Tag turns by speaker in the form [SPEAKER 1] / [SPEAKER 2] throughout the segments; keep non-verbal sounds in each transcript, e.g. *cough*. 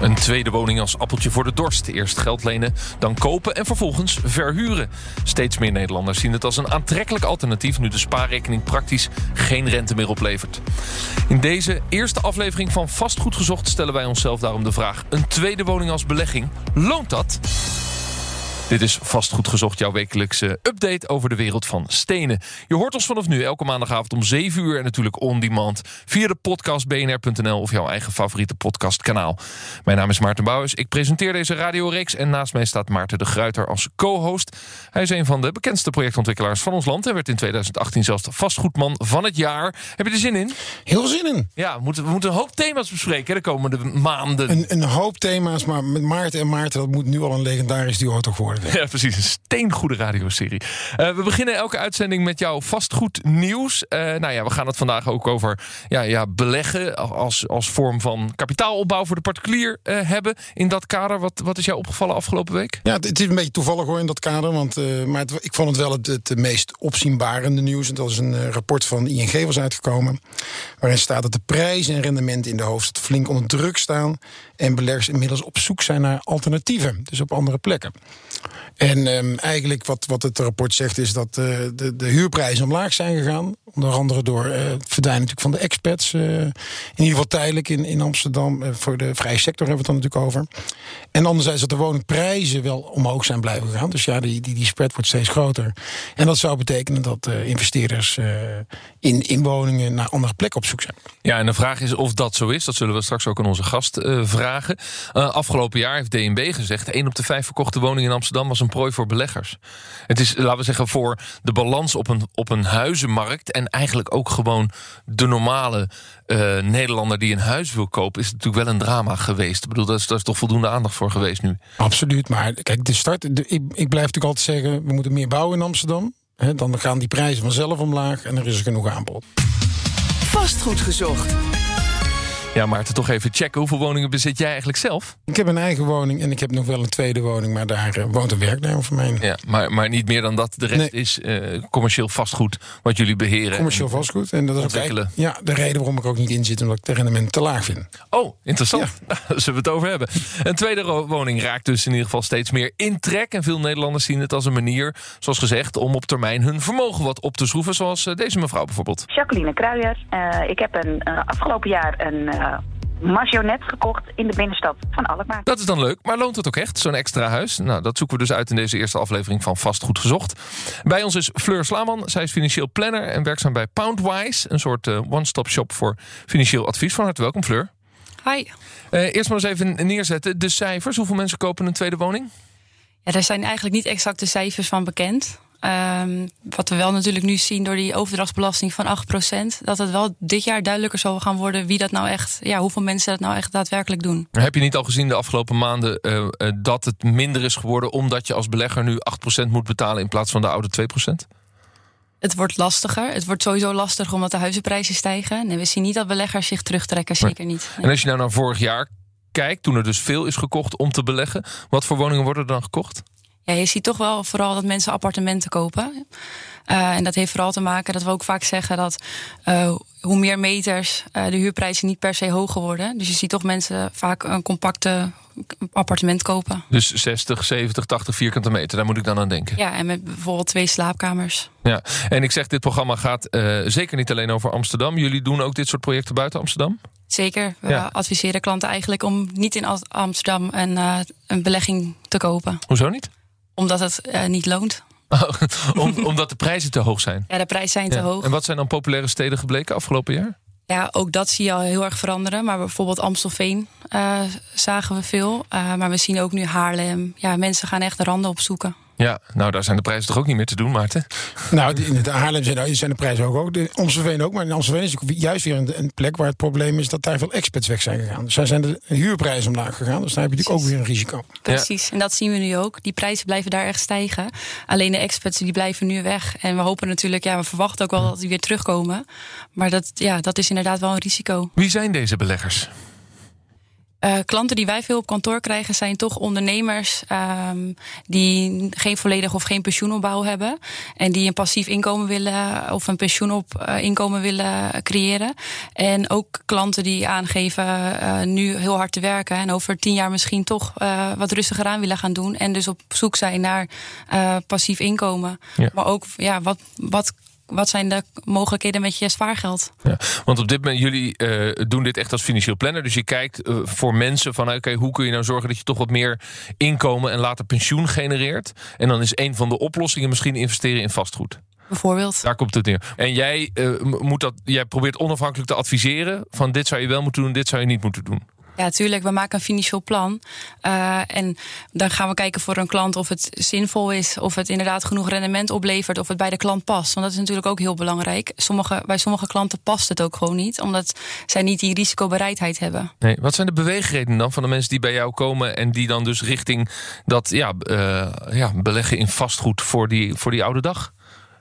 [SPEAKER 1] Een tweede woning als appeltje voor de dorst. Eerst geld lenen, dan kopen en vervolgens verhuren. Steeds meer Nederlanders zien het als een aantrekkelijk alternatief... nu de spaarrekening praktisch geen rente meer oplevert. In deze eerste aflevering van Vastgoed Gezocht... stellen wij onszelf daarom de vraag... een tweede woning als belegging, loont dat? Dit is vastgoed gezocht, jouw wekelijkse update over de wereld van stenen. Je hoort ons vanaf nu elke maandagavond om 7 uur en natuurlijk on demand via de podcast bnr.nl of jouw eigen favoriete podcastkanaal. Mijn naam is Maarten Bouwers. Ik presenteer deze radioreeks en naast mij staat Maarten de Gruiter als co-host. Hij is een van de bekendste projectontwikkelaars van ons land en werd in 2018 zelfs de vastgoedman van het jaar. Heb je er zin in?
[SPEAKER 2] Heel zin in.
[SPEAKER 1] Ja, we moeten, we moeten een hoop thema's bespreken de komende maanden.
[SPEAKER 2] Een, een hoop thema's, maar met Maarten en Maarten, dat moet nu al een legendarisch duo toch worden.
[SPEAKER 1] Ja, precies. Een steengoede radioserie. Uh, we beginnen elke uitzending met jouw vastgoed nieuws. Uh, nou ja, we gaan het vandaag ook over ja, ja, beleggen als, als vorm van kapitaalopbouw voor de particulier uh, hebben. In dat kader, wat, wat is jou opgevallen afgelopen week?
[SPEAKER 2] Ja, het, het is een beetje toevallig hoor in dat kader. Want, maar het, ik vond het wel het, het meest opzienbarende nieuws. En dat is een rapport van ING was uitgekomen. Waarin staat dat de prijzen en rendementen in de hoofdstad flink onder druk staan. En beleggers inmiddels op zoek zijn naar alternatieven. Dus op andere plekken. En um, eigenlijk wat, wat het rapport zegt is dat uh, de, de huurprijzen omlaag zijn gegaan. Onder andere door uh, het verdwijnen natuurlijk van de expats. Uh, in ieder geval tijdelijk in, in Amsterdam. voor de vrije sector hebben we het dan natuurlijk over. En anderzijds dat de woningprijzen wel omhoog zijn blijven gaan. Dus ja, die, die, die spread wordt steeds groter. En dat zou betekenen dat investeerders in, in woningen naar andere plekken op zoek zijn.
[SPEAKER 1] Ja, en de vraag is of dat zo is. Dat zullen we straks ook aan onze gast vragen. afgelopen jaar heeft DNB gezegd... 1 op de 5 verkochte woningen in Amsterdam was een prooi voor beleggers. Het is, laten we zeggen, voor de balans op een, op een huizenmarkt... en eigenlijk ook gewoon de normale uh, Nederlander die een huis wil kopen... is het natuurlijk wel een drama geweest. Ik bedoel, daar is, daar is toch voldoende aandacht voor geweest nu?
[SPEAKER 2] Absoluut, maar kijk, de start... De, ik, ik blijf natuurlijk altijd zeggen, we moeten meer bouwen in Amsterdam. He, dan gaan die prijzen vanzelf omlaag en er is er genoeg aanbod.
[SPEAKER 3] Vastgoed gezocht.
[SPEAKER 1] Ja, Maarten, toch even checken. Hoeveel woningen bezit jij eigenlijk zelf?
[SPEAKER 2] Ik heb een eigen woning en ik heb nog wel een tweede woning, maar daar uh, woont een werknemer van mij.
[SPEAKER 1] Ja, maar, maar niet meer dan dat. De rest nee. is uh, commercieel vastgoed wat jullie beheren.
[SPEAKER 2] Commercieel vastgoed. En dat is ook ja, de reden waarom ik ook niet in zit, omdat ik de rendement te laag vind.
[SPEAKER 1] Oh, interessant. Ja. *laughs* Daar zullen we het over hebben. Een tweede woning raakt dus in ieder geval steeds meer in trek. En veel Nederlanders zien het als een manier, zoals gezegd, om op termijn hun vermogen wat op te schroeven. Zoals uh, deze mevrouw bijvoorbeeld.
[SPEAKER 4] Jacqueline Kruijer. ik heb een, afgelopen jaar een marionet gekocht in de binnenstad van Alkmaar.
[SPEAKER 1] Dat is dan leuk, maar loont het ook echt, zo'n extra huis? Nou, dat zoeken we dus uit in deze eerste aflevering van Vastgoed Gezocht. Bij ons is Fleur Slaman. Zij is financieel planner en werkzaam bij Poundwise... een soort uh, one-stop shop voor financieel advies. Van harte welkom, Fleur.
[SPEAKER 5] Hi.
[SPEAKER 1] Uh, eerst maar eens even neerzetten. De cijfers, hoeveel mensen kopen een tweede woning?
[SPEAKER 5] Ja, daar zijn eigenlijk niet exacte cijfers van bekend. Um, wat we wel natuurlijk nu zien door die overdrachtsbelasting van 8%, dat het wel dit jaar duidelijker zal gaan worden wie dat nou echt, ja, hoeveel mensen dat nou echt daadwerkelijk doen.
[SPEAKER 1] Heb je niet al gezien de afgelopen maanden uh, uh, dat het minder is geworden omdat je als belegger nu 8% moet betalen in plaats van de oude 2%?
[SPEAKER 5] Het wordt lastiger. Het wordt sowieso lastiger omdat de huizenprijzen stijgen. Nee, we zien niet dat beleggers zich terugtrekken, zeker niet.
[SPEAKER 1] Nee. En als je nou naar vorig jaar kijkt, toen er dus veel is gekocht om te beleggen, wat voor woningen worden er dan gekocht?
[SPEAKER 5] Ja, je ziet toch wel vooral dat mensen appartementen kopen. Uh, en dat heeft vooral te maken dat we ook vaak zeggen dat uh, hoe meer meters uh, de huurprijzen niet per se hoger worden. Dus je ziet toch mensen vaak een compacte appartement kopen.
[SPEAKER 1] Dus 60, 70, 80 vierkante meter, daar moet ik dan aan denken.
[SPEAKER 5] Ja, en met bijvoorbeeld twee slaapkamers.
[SPEAKER 1] Ja, en ik zeg, dit programma gaat zeker niet alleen over Amsterdam. Jullie doen ook dit soort projecten buiten Amsterdam?
[SPEAKER 5] Zeker. We ja. adviseren klanten eigenlijk om niet in Amsterdam een, een belegging te kopen.
[SPEAKER 1] Hoezo niet?
[SPEAKER 5] Omdat het uh, niet loont. *laughs*
[SPEAKER 1] Om, omdat de prijzen te hoog zijn?
[SPEAKER 5] Ja, de prijzen zijn te hoog.
[SPEAKER 1] En wat zijn dan populaire steden gebleken afgelopen jaar?
[SPEAKER 5] Ja, ook dat zie je al heel erg veranderen. Maar bijvoorbeeld Amstelveen uh, zagen we veel. Uh, maar we zien ook nu Haarlem. Ja, mensen gaan echt de randen opzoeken.
[SPEAKER 1] Ja, nou daar zijn de prijzen toch ook niet meer te doen, Maarten?
[SPEAKER 2] Nou, in het Haarlem zijn, zijn de prijzen ook. ook. De Amstelveen ook. Maar in Amstelveen is juist weer een, een, plek waar het probleem is dat daar veel expats weg zijn gegaan. Dus daar zijn de huurprijzen omlaag gegaan. Dus daar heb je natuurlijk ook weer een risico.
[SPEAKER 5] Precies, en dat zien we nu ook. Die prijzen blijven daar echt stijgen. Alleen de expats die blijven nu weg. En we hopen natuurlijk, ja, we verwachten ook wel dat die weer terugkomen. Maar dat, ja, dat is inderdaad wel een risico.
[SPEAKER 1] Wie zijn deze beleggers?
[SPEAKER 5] Uh, klanten die wij veel op kantoor krijgen zijn toch ondernemers um, die geen volledig of geen pensioenopbouw hebben. En die een passief inkomen willen of een pensioenop uh, inkomen willen creëren. En ook klanten die aangeven uh, nu heel hard te werken en over tien jaar misschien toch wat rustiger aan willen gaan doen. En dus op zoek zijn naar passief inkomen. Ja. Maar ook ja, wat, wat wat zijn de mogelijkheden met je spaargeld?
[SPEAKER 1] Ja, want op dit moment, jullie uh, doen dit echt als financieel planner. Dus je kijkt uh, voor mensen van, oké, hoe kun je nou zorgen dat je toch wat meer inkomen en later pensioen genereert? En dan is een van de oplossingen misschien investeren in vastgoed.
[SPEAKER 5] Bijvoorbeeld.
[SPEAKER 1] Daar komt het neer. En jij, uh, moet dat, jij probeert onafhankelijk te adviseren van dit zou je wel moeten doen, dit zou je niet moeten doen.
[SPEAKER 5] Ja, tuurlijk. We maken een financieel plan. Uh, en dan gaan we kijken voor een klant of het zinvol is, of het inderdaad genoeg rendement oplevert, of het bij de klant past. Want dat is natuurlijk ook heel belangrijk. Sommige, bij sommige klanten past het ook gewoon niet, omdat zij niet die risicobereidheid hebben.
[SPEAKER 1] Nee, wat zijn de beweegredenen dan van de mensen die bij jou komen en die dan dus richting dat ja, uh, ja, beleggen in vastgoed voor die, voor die oude dag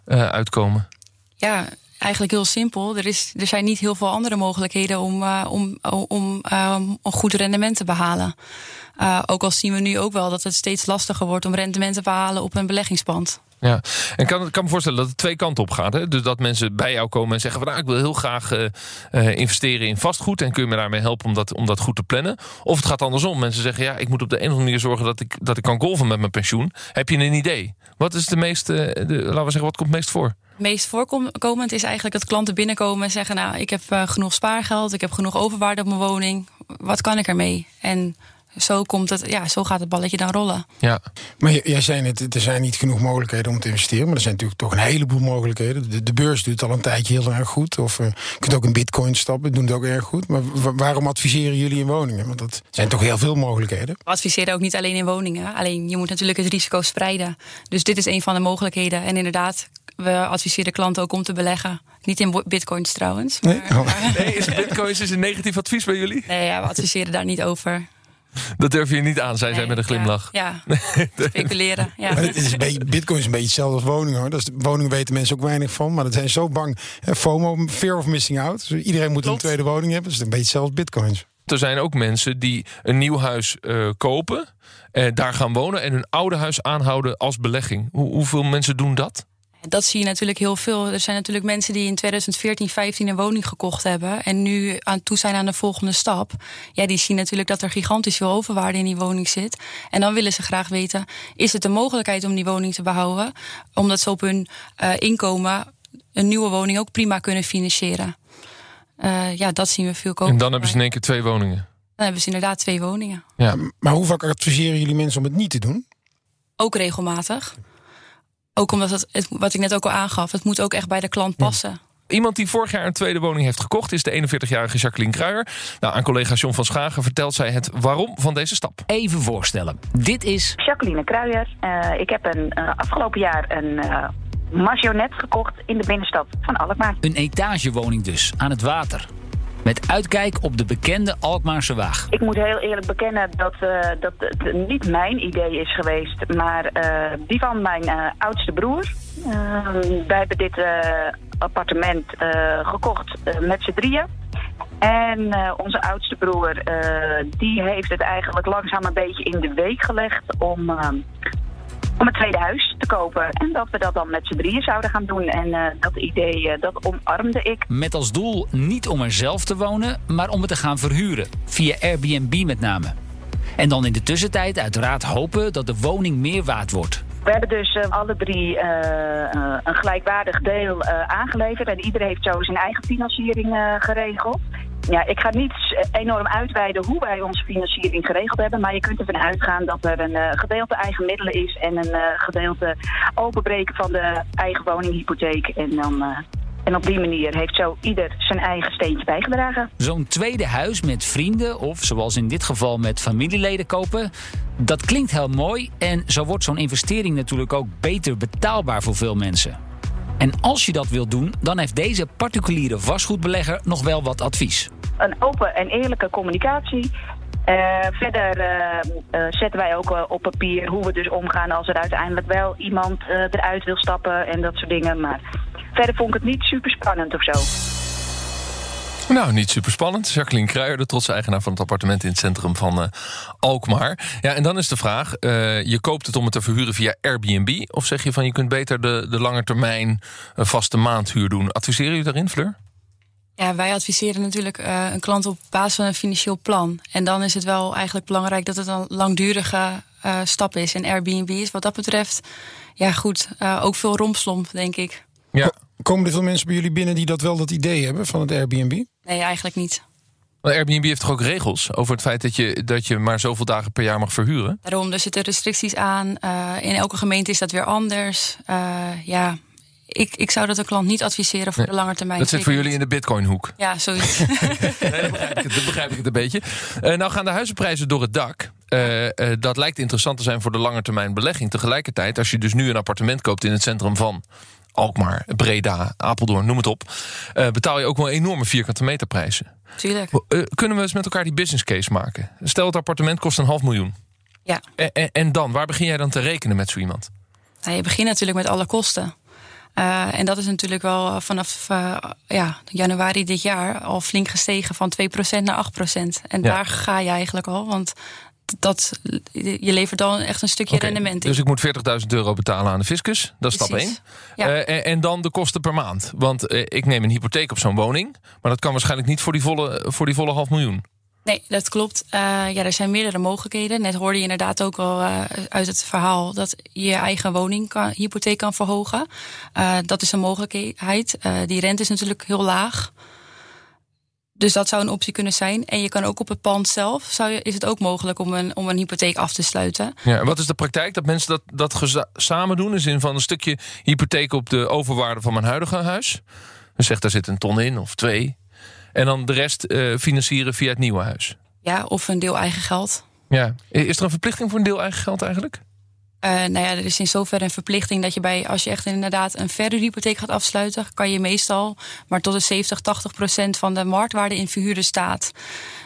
[SPEAKER 1] uh, uitkomen?
[SPEAKER 5] Ja, eigenlijk heel simpel. Er, is, er zijn niet heel veel andere mogelijkheden om, uh, om, om uh, een goed rendement te behalen. Uh, ook al zien we nu ook wel dat het steeds lastiger wordt om rendement te behalen op een beleggingspand.
[SPEAKER 1] Ja, en kan, kan me voorstellen dat het twee kanten op gaat. Hè? Dus dat mensen bij jou komen en zeggen van nou, ik wil heel graag investeren in vastgoed en kun je me daarmee helpen om dat, om dat goed te plannen. Of het gaat andersom. Mensen zeggen ja, ik moet op de een of andere manier zorgen dat ik, dat ik kan golven met mijn pensioen. Heb je een idee? Wat is de meeste, de, laten we zeggen, wat komt het meest voor?
[SPEAKER 5] meest voorkomend is eigenlijk dat klanten binnenkomen en zeggen: Nou, ik heb uh, genoeg spaargeld, ik heb genoeg overwaarde op mijn woning. Wat kan ik ermee? En zo, komt het, ja, zo gaat het balletje dan rollen.
[SPEAKER 1] Ja.
[SPEAKER 2] Maar jij zei net, er zijn niet genoeg mogelijkheden om te investeren. Maar er zijn natuurlijk toch een heleboel mogelijkheden. De, de beurs doet al een tijdje heel erg goed. Of uh, je kunt ook in bitcoin stappen, doen het ook erg goed. Maar waarom adviseren jullie in woningen? Want dat zijn toch heel veel mogelijkheden.
[SPEAKER 5] We adviseren ook niet alleen in woningen. Alleen je moet natuurlijk het risico spreiden. Dus dit is een van de mogelijkheden. En inderdaad, we adviseren klanten ook om te beleggen. Niet in bitcoins trouwens.
[SPEAKER 2] Maar, nee?
[SPEAKER 1] Oh. nee, is bitcoins is een negatief advies bij jullie?
[SPEAKER 5] Nee, ja, we adviseren daar niet over. *laughs*
[SPEAKER 1] Dat durf je niet aan, zei nee, zij met een glimlach.
[SPEAKER 5] Ja, ja. *laughs* speculeren. Ja.
[SPEAKER 2] het is een beetje, Bitcoin is een beetje hetzelfde als woningen hoor. Dus woningen weten mensen ook weinig van. Maar dat zijn zo bang. FOMO, fear of missing out. Dus iedereen moet Klopt. een tweede woning hebben. Dus het is een beetje hetzelfde als bitcoins.
[SPEAKER 1] Er zijn ook mensen die een nieuw huis uh, kopen, uh, daar gaan wonen en hun oude huis aanhouden als belegging. Hoe, hoeveel mensen doen dat?
[SPEAKER 5] Dat zie je natuurlijk heel veel. Er zijn natuurlijk mensen die in 2014, 15 een woning gekocht hebben. En nu aan toe zijn aan de volgende stap. Ja, die zien natuurlijk dat er gigantisch veel overwaarde in die woning zit. En dan willen ze graag weten: is het een mogelijkheid om die woning te behouden? Omdat ze op hun uh, inkomen een nieuwe woning ook prima kunnen financieren. Uh, ja, dat zien we veel kopen.
[SPEAKER 1] En dan hebben ze in één keer twee woningen.
[SPEAKER 5] Dan hebben ze inderdaad twee woningen.
[SPEAKER 2] Ja. Maar hoe vaak adviseren jullie mensen om het niet te doen?
[SPEAKER 5] Ook regelmatig. Ook omdat het, wat ik net ook al aangaf, het moet ook echt bij de klant passen.
[SPEAKER 1] Iemand die vorig jaar een tweede woning heeft gekocht is de 41-jarige Jacqueline Kruijer. Nou, aan collega John van Schagen vertelt zij het waarom van deze stap.
[SPEAKER 6] Even voorstellen. Dit is.
[SPEAKER 4] Jacqueline Kruijer. Uh, ik heb een, uh, afgelopen jaar een. Uh, Marionet gekocht in de binnenstad van Alkmaar.
[SPEAKER 6] Een etagewoning dus, aan het water. Met uitkijk op de bekende Alkmaarse Waag.
[SPEAKER 4] Ik moet heel eerlijk bekennen dat, uh, dat het niet mijn idee is geweest, maar uh, die van mijn uh, oudste broer. wij hebben dit appartement gekocht met z'n drieën. En onze oudste broer, die heeft het eigenlijk langzaam een beetje in de week gelegd om om een tweede huis te kopen. En dat we dat dan met z'n drieën zouden gaan doen. En uh, dat idee, uh, dat omarmde ik.
[SPEAKER 6] Met als doel niet om er zelf te wonen, maar om het te gaan verhuren. Via Airbnb met name. En dan in de tussentijd uiteraard hopen dat de woning meer waard wordt.
[SPEAKER 4] We hebben dus uh, alle drie een gelijkwaardig deel aangeleverd. En iedereen heeft zo zijn eigen financiering geregeld. Ja, ik ga niet enorm uitweiden hoe wij onze financiering geregeld hebben. Maar je kunt ervan uitgaan dat er een uh, gedeelte eigen middelen is en een uh, gedeelte openbreken van de eigen woninghypotheek. En dan. Uh, en op die manier heeft zo ieder zijn eigen steentje bijgedragen.
[SPEAKER 6] Zo'n tweede huis met vrienden of zoals in dit geval met familieleden kopen, Dat klinkt heel mooi en zo wordt zo'n investering natuurlijk ook beter betaalbaar voor veel mensen. En als je dat wilt doen, dan heeft deze particuliere vastgoedbelegger nog wel wat advies.
[SPEAKER 4] Een open en eerlijke communicatie. Uh, verder uh, uh, zetten wij ook op papier hoe we dus omgaan als er uiteindelijk wel iemand eruit wil stappen en dat soort dingen. Maar verder vond ik het niet super spannend of zo.
[SPEAKER 1] Nou, niet super spannend. Jacqueline Kruijer, de trotse eigenaar van het appartement in het centrum van uh, Alkmaar. Ja, en dan is de vraag: uh, je koopt het om het te verhuren via Airbnb? Of zeg je van je kunt beter de, de lange termijn uh, vaste maandhuur doen? Adviseren u daarin, Fleur?
[SPEAKER 5] Ja, wij adviseren natuurlijk een klant op basis van een financieel plan. En dan is het wel eigenlijk belangrijk dat het een langdurige stap is. En Airbnb is wat dat betreft, ja goed, ook veel rompslomp, denk ik.
[SPEAKER 2] Ja. Komen er veel mensen bij jullie binnen die dat wel dat idee hebben van het Airbnb?
[SPEAKER 5] Nee, eigenlijk niet.
[SPEAKER 1] Maar Airbnb heeft toch ook regels over het feit dat je, dat je maar zoveel dagen per jaar mag verhuren?
[SPEAKER 5] Daarom, er zitten restricties aan. in elke gemeente is dat weer anders. ja, ik, ik zou dat een klant niet adviseren voor nee, de lange termijn.
[SPEAKER 1] Dat zit voor jullie in de bitcoinhoek.
[SPEAKER 5] Ja, zoiets. *laughs*
[SPEAKER 1] nee, dan, begrijp ik het, dan begrijp ik het een beetje. Uh, nou gaan de huizenprijzen door het dak. Uh, uh, dat lijkt interessant te zijn voor de lange termijn belegging. Tegelijkertijd, als je dus nu een appartement koopt in het centrum van Alkmaar, Breda, Apeldoorn, noem het op, betaal je ook wel enorme vierkante meterprijzen.
[SPEAKER 5] Tuurlijk.
[SPEAKER 1] kunnen we eens met elkaar die business case maken? Stel het appartement kost een half miljoen.
[SPEAKER 5] Ja.
[SPEAKER 1] En, en dan, waar begin jij dan te rekenen met zo iemand?
[SPEAKER 5] Nou, je begint natuurlijk met alle kosten. Uh, en dat is natuurlijk wel vanaf uh, ja, januari dit jaar al flink gestegen van 2% naar 8%. En ja. daar ga je eigenlijk al, want dat, je levert dan echt een stukje
[SPEAKER 1] okay,
[SPEAKER 5] rendement in.
[SPEAKER 1] Dus ik moet 40.000 euro betalen aan de fiscus. Dat is stap 1.
[SPEAKER 5] Ja.
[SPEAKER 1] Uh, en, en, dan de kosten per maand. Want ik neem een hypotheek op zo'n woning. Maar dat kan waarschijnlijk niet voor die volle, voor die volle half miljoen.
[SPEAKER 5] Nee, dat klopt. Uh, ja, er zijn meerdere mogelijkheden. Net hoorde je inderdaad ook al uh, uit het verhaal dat je je eigen woning kan, hypotheek kan verhogen. Uh, dat is een mogelijkheid. die rente is natuurlijk heel laag. Dus dat zou een optie kunnen zijn. En je kan ook op het pand zelf, zou je, is het ook mogelijk om een, om een hypotheek af te sluiten.
[SPEAKER 1] Ja, en wat is de praktijk? Dat mensen dat, dat samen doen? In zin van een stukje hypotheek op de overwaarde van mijn huidige huis? Dus zegt daar zit een ton in of twee. En dan de rest uh, financieren via het nieuwe huis.
[SPEAKER 5] Ja, of een deel eigen geld.
[SPEAKER 1] Ja. Is er een verplichting voor een deel eigen geld eigenlijk?
[SPEAKER 5] Uh, nou ja, er is in zoverre een verplichting dat je bij, als je echt inderdaad een verhuurhypotheek gaat afsluiten, kan je meestal maar tot de 70, 80 procent van de marktwaarde in verhuurde staat.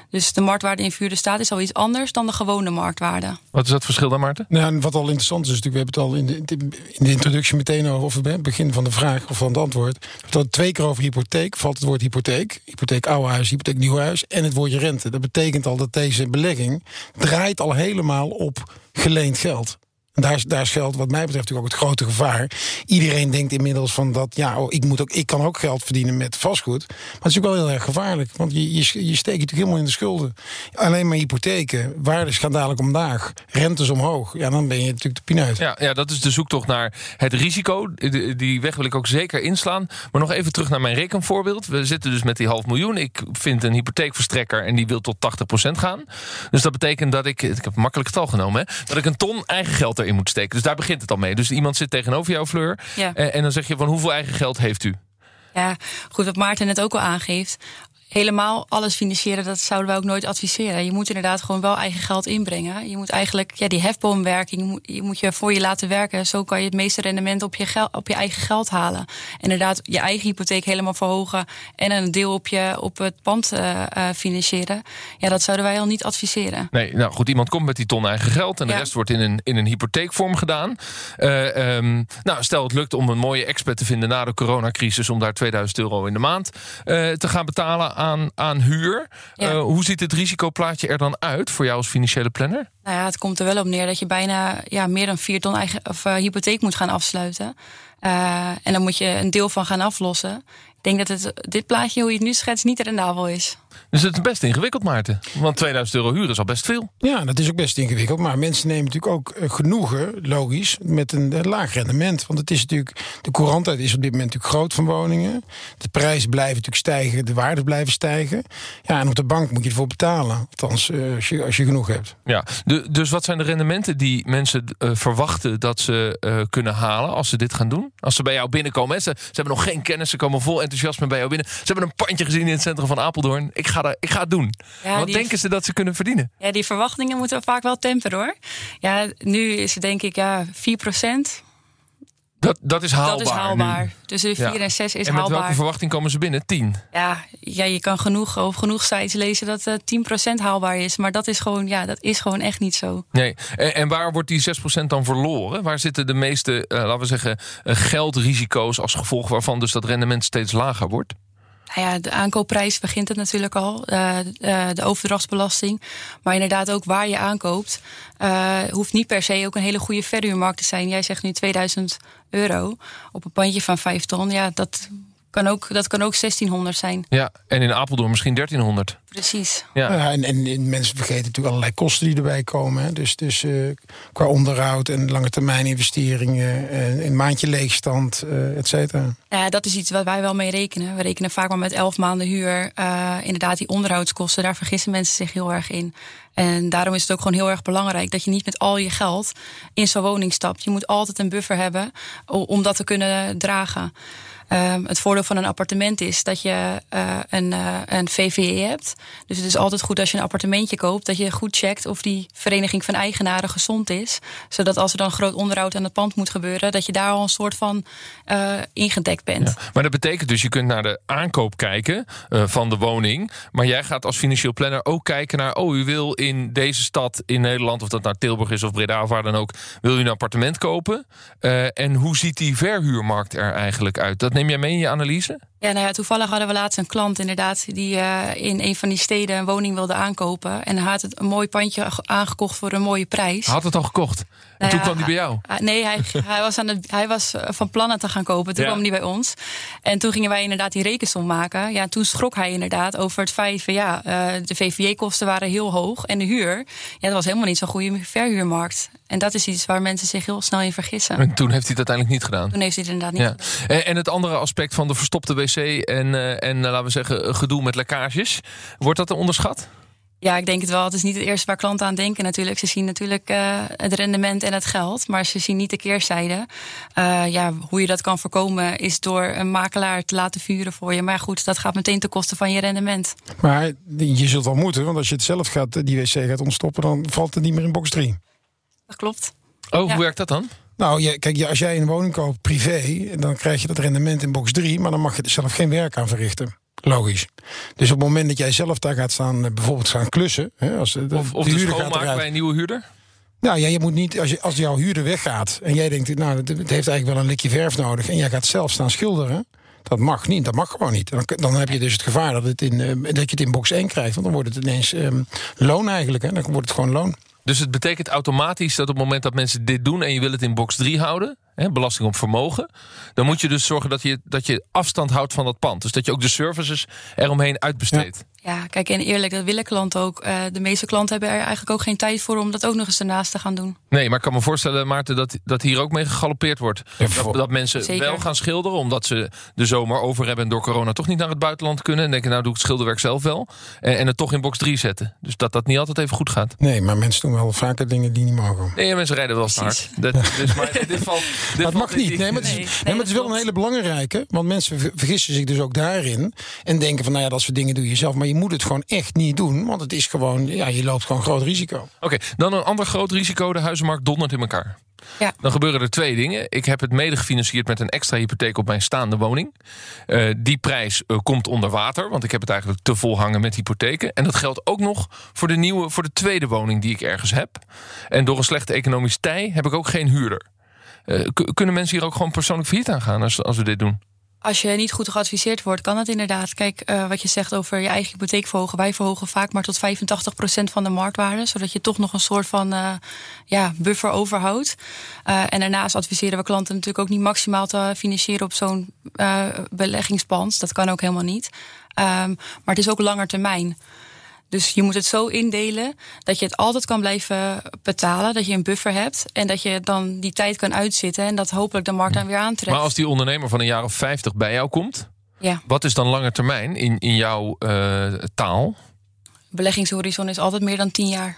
[SPEAKER 5] Dus de marktwaarde in verhuurde staat is al iets anders dan de gewone marktwaarde.
[SPEAKER 1] Wat is dat verschil dan, Maarten?
[SPEAKER 2] Nou, en wat al interessant is, natuurlijk, we hebben het al in de, in de introductie meteen over, of het begin van de vraag of van het antwoord. Dat twee keer over hypotheek valt het woord hypotheek. Hypotheek oude huis, hypotheek nieuw huis en het woordje rente. Dat betekent al dat deze belegging draait al helemaal op geleend geld. Daar, daar schuilt wat mij betreft natuurlijk ook het grote gevaar. Iedereen denkt inmiddels van dat, ja, oh, ik, moet ook, ik kan ook geld verdienen met vastgoed. Maar het is ook wel heel erg gevaarlijk. Want je, je, je steekt natuurlijk helemaal in de schulden. Alleen maar hypotheken, waardes gaan dadelijk omlaag, rentes omhoog. Ja, dan ben je natuurlijk de pineut.
[SPEAKER 1] Ja, ja, dat is de zoektocht naar het risico. Die weg wil ik ook zeker inslaan. Maar nog even terug naar mijn rekenvoorbeeld. We zitten dus met die half miljoen. Ik vind een hypotheekverstrekker en die wil tot 80% gaan. Dus dat betekent dat ik, ik heb makkelijk het al genomen, hè, dat ik een ton eigen geld erin moet steken. Dus daar begint het al mee. Dus iemand zit tegenover jou, Fleur.
[SPEAKER 5] Ja.
[SPEAKER 1] En, en dan zeg je van hoeveel eigen geld heeft u?
[SPEAKER 5] Ja, goed, wat Maarten net ook al aangeeft helemaal alles financieren, dat zouden wij ook nooit adviseren. Je moet inderdaad gewoon wel eigen geld inbrengen. Je moet eigenlijk ja, die hefboomwerking, je moet je voor je laten werken. Zo kan je het meeste rendement op je, gel, op je eigen geld halen. Inderdaad, je eigen hypotheek helemaal verhogen en een deel op, je, op het pand uh, uh, financieren. Ja, dat zouden wij al niet adviseren.
[SPEAKER 1] Nee, nou goed, iemand komt met die ton eigen geld en de
[SPEAKER 5] Ja.
[SPEAKER 1] rest wordt in een, in een hypotheekvorm gedaan. Eh, ehm, nou, stel het lukt om een mooie expert te vinden na de coronacrisis om daar 2000 euro in de maand te gaan betalen aan, aan huur.
[SPEAKER 5] Ja.
[SPEAKER 1] Eh, hoe ziet het risicoplaatje er dan uit voor jou als financiële planner?
[SPEAKER 5] Nou ja, het komt er wel op neer dat je bijna ja, meer dan vier ton eigen, of, uh, hypotheek moet gaan afsluiten. Uh, en dan moet je een deel van gaan aflossen. Ik denk dat het, dit plaatje, hoe je het nu schetst, niet rendabel is.
[SPEAKER 1] Dus het is best ingewikkeld, Maarten. Want 2000 euro huur is al best veel.
[SPEAKER 2] Ja, dat is ook best ingewikkeld. Maar mensen nemen natuurlijk ook eh, genoegen, logisch, met een eh, laag rendement. Want het is natuurlijk, de courantheid is op dit moment natuurlijk groot van woningen. De prijzen blijven natuurlijk stijgen, de waarden blijven stijgen. Ja, en op de bank moet je ervoor betalen. Althans, eh, als je, als je genoeg hebt.
[SPEAKER 1] Ja, de, dus wat zijn de rendementen die mensen uh, verwachten dat ze kunnen halen als ze dit gaan doen? Als ze bij jou binnenkomen, hè? Ze, ze hebben nog geen kennis, ze komen vol enthousiasme enthousiasme bij jou binnen. Ze hebben een pandje gezien in het centrum van Apeldoorn. Ik ga, daar, ik ga het doen.
[SPEAKER 5] Ja,
[SPEAKER 1] Wat
[SPEAKER 5] die-
[SPEAKER 1] denken ze dat ze kunnen verdienen?
[SPEAKER 5] Ja, die verwachtingen moeten we vaak wel temperen hoor. Ja, nu is het denk ik ja, 4%.
[SPEAKER 1] Dat, dat is haalbaar.
[SPEAKER 5] dat is haalbaar.
[SPEAKER 1] nu.
[SPEAKER 5] Tussen de 4
[SPEAKER 1] Ja.
[SPEAKER 5] en 6 is
[SPEAKER 1] en met
[SPEAKER 5] haalbaar.
[SPEAKER 1] welke verwachting komen ze binnen? 10.
[SPEAKER 5] Ja, ja, je kan genoeg op genoeg sites lezen dat eh 10% haalbaar is. Maar dat is gewoon, ja, dat is gewoon echt niet zo.
[SPEAKER 1] Nee. En, en waar wordt die 6% dan verloren? Waar zitten de meeste, eh, laten we zeggen, eh, geldrisico's als gevolg waarvan dus dat rendement steeds lager wordt?
[SPEAKER 5] Nou ja, de aankoopprijs begint het natuurlijk al. eh, eh, de overdrachtsbelasting. Maar inderdaad ook waar je aankoopt. eh, hoeft niet per se ook een hele goede verhuurmarkt te zijn. Jij zegt nu 2000 euro op een pandje van 5 ton. Ja, dat kan ook, dat kan ook 1600 zijn.
[SPEAKER 1] Ja, en in Apeldoorn misschien 1300.
[SPEAKER 5] Precies.
[SPEAKER 1] Ja.
[SPEAKER 2] Ja, en, en, en mensen vergeten natuurlijk allerlei kosten die erbij komen. Hè. Dus, dus eh, qua onderhoud en lange termijn investeringen, en een maandje leegstand, eh et cetera.
[SPEAKER 5] Ja, dat is iets wat wij wel mee rekenen. We rekenen vaak maar met 11 maanden huur. Eh, inderdaad, die onderhoudskosten, daar vergissen mensen zich heel erg in. En daarom is het ook gewoon heel erg belangrijk dat je niet met al je geld in zo'n woning stapt. Je moet altijd een buffer hebben om dat te kunnen dragen. Ehm, het voordeel van een appartement is dat je eh, een, eh, een VVE hebt. Dus het is altijd goed als je een appartementje koopt, dat je goed checkt of die vereniging van eigenaren gezond is. Zodat als er dan groot onderhoud aan het pand moet gebeuren, dat je daar al een soort van eh, ingedekt bent.
[SPEAKER 1] Maar dat betekent dus, je kunt naar de aankoop kijken van de woning. Maar jij gaat als financieel planner ook kijken naar... oh, u wil in deze stad in Nederland, of dat nou Tilburg is of Breda of waar dan ook... wil u een appartement kopen? En hoe ziet die verhuurmarkt er eigenlijk uit? Dat neem jij mee in je analyse?
[SPEAKER 5] Ja, nou ja, toevallig hadden we laatst een klant inderdaad die eh, in een van die steden een woning wilde aankopen. En hij had het een mooi pandje aangekocht voor een mooie prijs.
[SPEAKER 1] Hij had het al gekocht. En
[SPEAKER 5] Nou
[SPEAKER 1] toen
[SPEAKER 5] ja,
[SPEAKER 1] kwam hij bij jou.
[SPEAKER 5] Nee, hij, hij, was aan het, hij was eh, van plan het te gaan kopen. Toen
[SPEAKER 1] Ja.
[SPEAKER 5] kwam hij bij ons. En toen gingen wij inderdaad die rekensom maken. Ja, toen schrok hij inderdaad over het feit van ja, eh, de VVJ-kosten waren heel hoog. En de huur, ja, dat was helemaal niet zo'n goede verhuurmarkt. En dat is iets waar mensen zich heel snel in vergissen.
[SPEAKER 1] En toen heeft hij het uiteindelijk niet gedaan.
[SPEAKER 5] Toen heeft hij het inderdaad niet
[SPEAKER 1] Ja.
[SPEAKER 5] gedaan.
[SPEAKER 1] En, en het andere aspect van de verstopte wc en, eh, en eh, laten we zeggen, gedoe met lekkages. Wordt dat onderschat?
[SPEAKER 5] Ja, ik denk het wel. Het is niet het eerste waar klanten aan denken natuurlijk. Ze zien natuurlijk eh, het rendement en het geld, maar ze zien niet de keerzijde. Eh, ja, hoe je dat kan voorkomen is door een makelaar te laten vuren voor je. Maar goed, dat gaat meteen ten koste van je rendement.
[SPEAKER 2] Maar je zult wel moeten, want als je het zelf gaat, die wc gaat ontstoppen, dan valt het niet meer in box 3.
[SPEAKER 5] Dat klopt.
[SPEAKER 1] Oh,
[SPEAKER 5] Ja.
[SPEAKER 1] hoe werkt dat dan?
[SPEAKER 2] Nou, je, kijk, als jij een woning koopt privé, dan krijg je dat rendement in box 3, maar dan mag je er zelf geen werk aan verrichten. Logisch. Dus op het moment dat jij zelf daar gaat staan, eh, bijvoorbeeld gaan klussen. Hè, als, de,
[SPEAKER 1] Of, of
[SPEAKER 2] de
[SPEAKER 1] de
[SPEAKER 2] huurder gaat
[SPEAKER 1] schoonmaak bij een nieuwe huurder?
[SPEAKER 2] Nou ja, je moet niet, als, je, als jouw huurder weggaat en jij denkt, nou, het het heeft eigenlijk wel een likje verf nodig en jij gaat zelf staan schilderen. Dat mag niet, dat mag gewoon niet. Dan, dan heb je dus het gevaar dat, het in, eh, dat je het in box 1 krijgt. Want dan wordt het ineens ehm, loon eigenlijk. Hè? Dan wordt het gewoon loon.
[SPEAKER 1] Dus het betekent automatisch dat op het moment dat mensen dit doen en je wil het in box 3 houden, hè, belasting op vermogen, dan moet je dus zorgen dat je, dat je afstand houdt van dat pand. Dus dat je ook de services eromheen uitbesteedt.
[SPEAKER 5] Ja, kijk, en eerlijk, dat willen klanten ook. Eh, de meeste klanten hebben er eigenlijk ook geen tijd voor om dat ook nog eens ernaast te gaan doen.
[SPEAKER 1] Nee, maar ik kan me voorstellen, Maarten, dat, dat hier ook mee gegalopeerd wordt. Dat, dat mensen
[SPEAKER 5] Zeker.
[SPEAKER 1] wel gaan schilderen, omdat ze de zomer over hebben en door corona toch niet naar het buitenland kunnen. En denken, nou doe ik het schilderwerk zelf wel. En, en het toch in box 3 zetten. Dus dat dat niet altijd even goed gaat.
[SPEAKER 2] Nee, maar mensen doen wel vaker dingen die niet mogen.
[SPEAKER 1] Nee, mensen rijden wel hard. Dat, dus, maar dit valt, *laughs* dit
[SPEAKER 2] Dat
[SPEAKER 1] valt
[SPEAKER 2] mag niet. Nee, maar het is,
[SPEAKER 5] Nee,
[SPEAKER 2] nee,
[SPEAKER 5] nee,
[SPEAKER 2] maar het is wel een hele belangrijke. Want mensen ver- vergissen zich dus ook daarin. En denken van, nou ja, dat soort dingen doe je zelf. Maar je moet het gewoon echt niet doen. Want het is gewoon, ja, je loopt gewoon groot risico.
[SPEAKER 1] Oké, dan een ander groot risico. De huizenmarkt dondert in elkaar.
[SPEAKER 5] Ja.
[SPEAKER 1] Dan gebeuren er twee dingen. Ik heb het mede gefinancierd met een extra hypotheek op mijn staande woning. Eh, die prijs eh, komt onder water, want ik heb het eigenlijk te vol hangen met hypotheken. En dat geldt ook nog voor de nieuwe, voor de tweede woning die ik ergens heb. En door een slechte economisch tij heb ik ook geen huurder. Eh, kunnen mensen hier ook gewoon persoonlijk failliet aan gaan als, als we dit doen?
[SPEAKER 5] Als je niet goed geadviseerd wordt, kan dat inderdaad. Kijk, eh, wat je zegt over je eigen hypotheek verhogen. Wij verhogen vaak maar tot 85% van de marktwaarde. Zodat je toch nog een soort van eh, ja, buffer overhoudt. Eh, en daarnaast adviseren we klanten natuurlijk ook niet maximaal te financieren op zo'n beleggingspand. Dat kan ook helemaal niet. Ehm, maar het is ook langer termijn. Dus je moet het zo indelen dat je het altijd kan blijven betalen. Dat je een buffer hebt. En dat je dan die tijd kan uitzitten. En dat hopelijk de markt dan weer aantrekt.
[SPEAKER 1] Maar als die ondernemer van een jaar of 50 bij jou komt,
[SPEAKER 5] Ja.
[SPEAKER 1] wat is dan lange termijn in, in jouw eh, taal?
[SPEAKER 5] beleggingshorizon is altijd meer dan 10 jaar.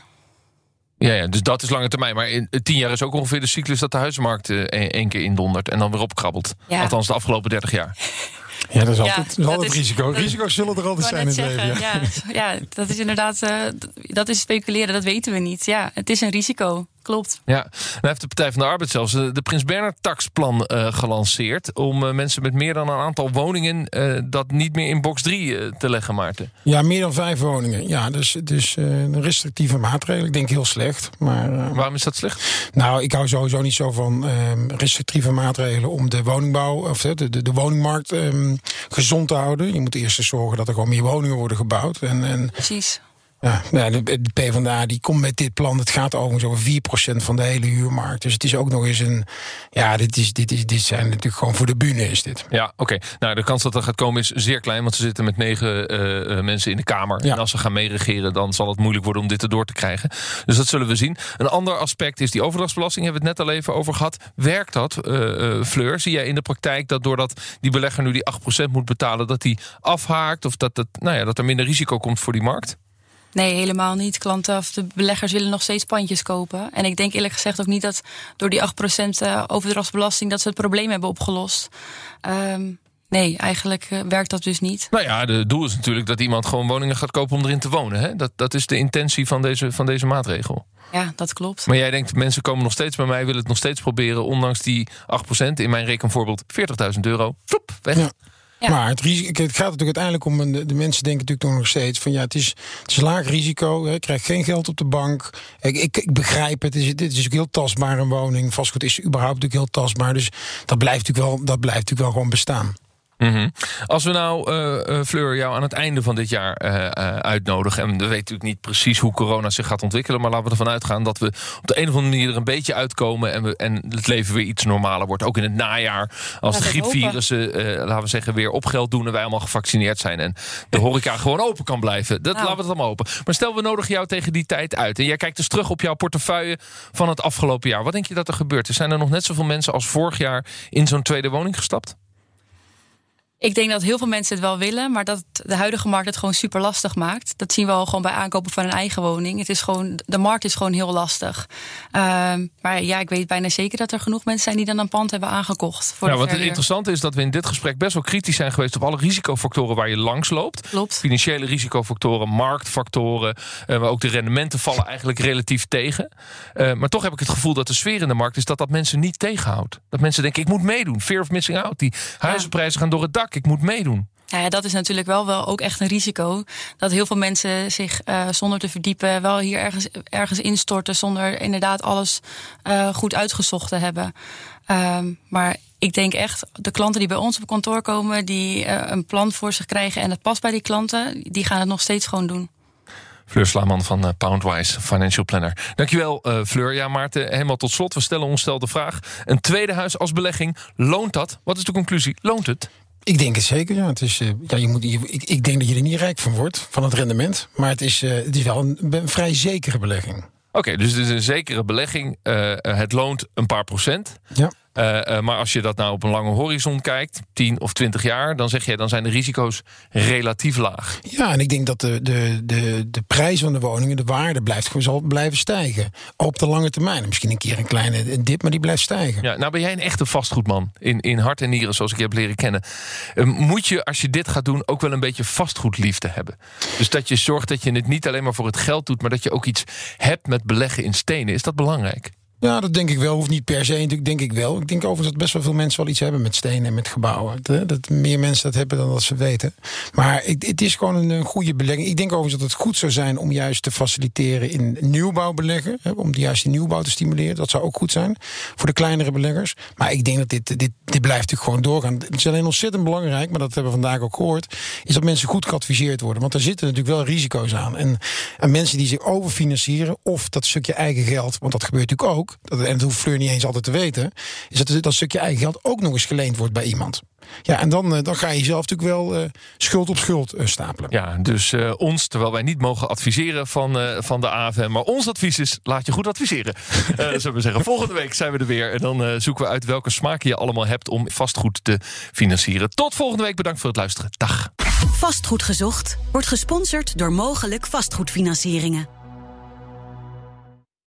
[SPEAKER 1] Ja, ja, dus dat is lange termijn. Maar in tien jaar is ook ongeveer de cyclus dat de huizenmarkt eh, één één keer indondert en dan weer opkrabbelt.
[SPEAKER 5] Ja.
[SPEAKER 1] Althans de afgelopen 30 jaar. *laughs*
[SPEAKER 2] Ja, dat is
[SPEAKER 5] Ja,
[SPEAKER 2] altijd, dat is altijd
[SPEAKER 5] is-
[SPEAKER 2] risico. Risico's zullen er altijd zijn in het leven.
[SPEAKER 5] zeggen, ja. ja, dat is inderdaad, eh, dat is speculeren, dat weten we niet. Ja, het is een risico, klopt.
[SPEAKER 1] Ja, nou heeft de Partij van de Arbeid zelfs eh, de Prins Bernhard taxplan eh, gelanceerd... om eh, mensen met meer dan een aantal woningen eh, dat niet meer in box 3 eh, te leggen, Maarten.
[SPEAKER 2] Ja, meer dan vijf woningen. Ja, dus, dus een restrictieve maatregel. Ik denk heel slecht. Maar eh,
[SPEAKER 1] Waarom is dat slecht?
[SPEAKER 2] nou, ik hou sowieso niet zo van ehm, restrictieve maatregelen om de woningbouw of de, de, de woningmarkt ehm, gezond te houden. Je moet eerst eens zorgen dat er gewoon meer woningen worden gebouwd. En, en
[SPEAKER 5] Precies.
[SPEAKER 2] Ja, nou, de, de PvdA die komt met dit plan. Het gaat overigens over 4% van de hele huurmarkt. Dus het is ook nog eens een. Ja, dit, is, dit, is, dit zijn natuurlijk gewoon voor de bühne is dit.
[SPEAKER 1] Ja, oké. Nou, de kans dat dat gaat komen is zeer klein, want ze zitten met negen eh, eh, mensen in de Kamer.
[SPEAKER 2] Ja.
[SPEAKER 1] En als ze gaan meeregeren, dan zal het moeilijk worden om dit erdoor te krijgen. Dus dat zullen we zien. Een ander aspect is die overdrachtsbelasting, hebben we het net al even over gehad. Werkt dat, eh, Fleur? Zie jij in de praktijk dat doordat die belegger nu die 8% moet betalen, dat die afhaakt of dat, het, nou ja, dat er minder risico komt voor die markt?
[SPEAKER 5] Nee, helemaal niet. Klanten of de beleggers willen nog steeds pandjes kopen. En ik denk eerlijk gezegd ook niet dat door die 8% eh, overdrachtsbelasting dat ze het probleem hebben opgelost. Ehm, nee, eigenlijk eh, werkt dat dus niet.
[SPEAKER 1] Nou ja, het doel is natuurlijk dat iemand gewoon woningen gaat kopen om erin te wonen. Hè? Dat, dat is de intentie van deze, van deze maatregel.
[SPEAKER 5] Ja, dat klopt.
[SPEAKER 1] Maar jij denkt, mensen komen nog steeds bij mij, willen het nog steeds proberen, ondanks die 8%. In mijn rekenvoorbeeld 40.000 euro. Vloep, weg.
[SPEAKER 2] Ja. Maar het, risico, het gaat natuurlijk uiteindelijk om. De mensen denken natuurlijk nog steeds van ja, het is, het is laag risico. Hè, ik krijg geen geld op de bank. Ik, ik, ik begrijp het. dit is ook heel tastbaar een woning. Vastgoed is überhaupt natuurlijk heel tastbaar. Dus dat blijft natuurlijk wel, dat blijft natuurlijk wel gewoon bestaan.
[SPEAKER 1] Mhm. Als we nou, eh, Fleur, jou aan het einde van dit jaar eh, uitnodigen. En we weten natuurlijk niet precies hoe corona zich gaat ontwikkelen. Maar laten we ervan uitgaan dat we op de een of andere manier er een beetje uitkomen. En, we, en het leven weer iets normaler wordt. Ook in het najaar. Als de
[SPEAKER 5] Laten
[SPEAKER 1] griepvirussen, laten we zeggen, weer op geld doen. En wij allemaal gevaccineerd zijn. En de horeca gewoon open kan blijven. Dat
[SPEAKER 5] Nou.
[SPEAKER 1] laten we het allemaal open. Maar stel, we nodigen jou tegen die tijd uit. En jij kijkt dus terug op jouw portefeuille van het afgelopen jaar. Wat denk je dat er gebeurt? Zijn er nog net zoveel mensen als vorig jaar in zo'n tweede woning gestapt?
[SPEAKER 5] Ik denk dat heel veel mensen het wel willen, maar dat de huidige markt het gewoon super lastig maakt. Dat zien we al gewoon bij aankopen van een eigen woning. Het is gewoon, de markt is gewoon heel lastig. Ehm, maar ja, ik weet bijna zeker dat er genoeg mensen zijn die dan een pand hebben aangekocht. Voor
[SPEAKER 1] Ja,
[SPEAKER 5] de
[SPEAKER 1] wat het interessante is dat we in dit gesprek best wel kritisch zijn geweest op alle risicofactoren waar je langs loopt.
[SPEAKER 5] Klopt.
[SPEAKER 1] Financiële risicofactoren, marktfactoren, eh, maar ook de rendementen vallen eigenlijk relatief tegen. Eh, maar toch heb ik het gevoel dat de sfeer in de markt is dat dat mensen niet tegenhoudt. Dat mensen denken, ik moet meedoen. Fear of missing out. Die huizenprijzen gaan door het dak. Ik moet meedoen.
[SPEAKER 5] Ja, dat is natuurlijk wel, wel ook echt een risico. Dat heel veel mensen zich eh, zonder te verdiepen wel hier ergens, ergens instorten. Zonder inderdaad alles eh, goed uitgezocht te hebben. Ehm, maar ik denk echt, de klanten die bij ons op kantoor komen, die eh, een plan voor zich krijgen en het past bij die klanten, die gaan het nog steeds gewoon doen.
[SPEAKER 1] Fleur Slaman van Poundwise Financial Planner. Dankjewel uh, Fleur. Ja Maarten, helemaal tot slot. We stellen ons stel de vraag. Een tweede huis als belegging, loont dat? Wat is de conclusie? Loont het?
[SPEAKER 2] Ik denk het zeker, ja. Het is, uh, ja je moet, je, ik, ik, denk dat je er niet rijk van wordt, van het rendement. Maar het is, uh, het is wel een, een vrij zekere belegging.
[SPEAKER 1] Oké, okay, dus het is een zekere belegging. Uh, het loont een paar procent.
[SPEAKER 2] Ja.
[SPEAKER 1] Uh, maar als je dat nou op een lange horizon kijkt, 10 of 20 jaar, dan zeg je dan zijn de risico's relatief laag.
[SPEAKER 2] Ja, en ik denk dat de, de, de, de prijs van de woningen, de waarde blijft gewoon zal blijven stijgen. Op de lange termijn. Misschien een keer een kleine dip, maar die blijft stijgen.
[SPEAKER 1] Ja, nou ben jij een echte vastgoedman in, in hart en nieren, zoals ik je heb leren kennen. Uh, moet je, als je dit gaat doen, ook wel een beetje vastgoedliefde hebben? Dus dat je zorgt dat je het niet alleen maar voor het geld doet, maar dat je ook iets hebt met beleggen in stenen. Is dat belangrijk?
[SPEAKER 2] Ja, dat denk ik wel. Hoeft niet per se, natuurlijk denk ik wel. Ik denk overigens dat best wel veel mensen wel iets hebben met stenen en met gebouwen. Dat, meer mensen dat hebben dan dat ze weten. Maar het, is gewoon een, goede belegging. Ik denk overigens dat het goed zou zijn om juist te faciliteren in nieuwbouwbeleggen. Om juist die nieuwbouw te stimuleren. Dat zou ook goed zijn voor de kleinere beleggers. Maar ik denk dat dit, dit, dit blijft natuurlijk gewoon doorgaan. Het is alleen ontzettend belangrijk, maar dat hebben we vandaag ook gehoord. Is dat mensen goed geadviseerd worden. Want er zitten natuurlijk wel risico's aan. En, en mensen die zich overfinancieren of dat stukje eigen geld, want dat gebeurt natuurlijk ook. Dat, en dat hoeft Fleur niet eens altijd te weten. Is dat dat stukje eigen geld ook nog eens geleend wordt bij iemand. Ja, en dan, dan ga je jezelf natuurlijk wel uh, schuld op schuld uh, stapelen.
[SPEAKER 1] Ja, dus uh, ons, terwijl wij niet mogen adviseren van, van de AFM, maar ons advies is: laat je goed adviseren. *laughs* zullen we zeggen. Volgende week zijn we er weer. En dan zoeken we uit welke smaken je allemaal hebt om vastgoed te financieren. Tot volgende week. Bedankt voor het luisteren. Dag.
[SPEAKER 7] Vastgoed gezocht wordt gesponsord door mogelijk vastgoedfinancieringen.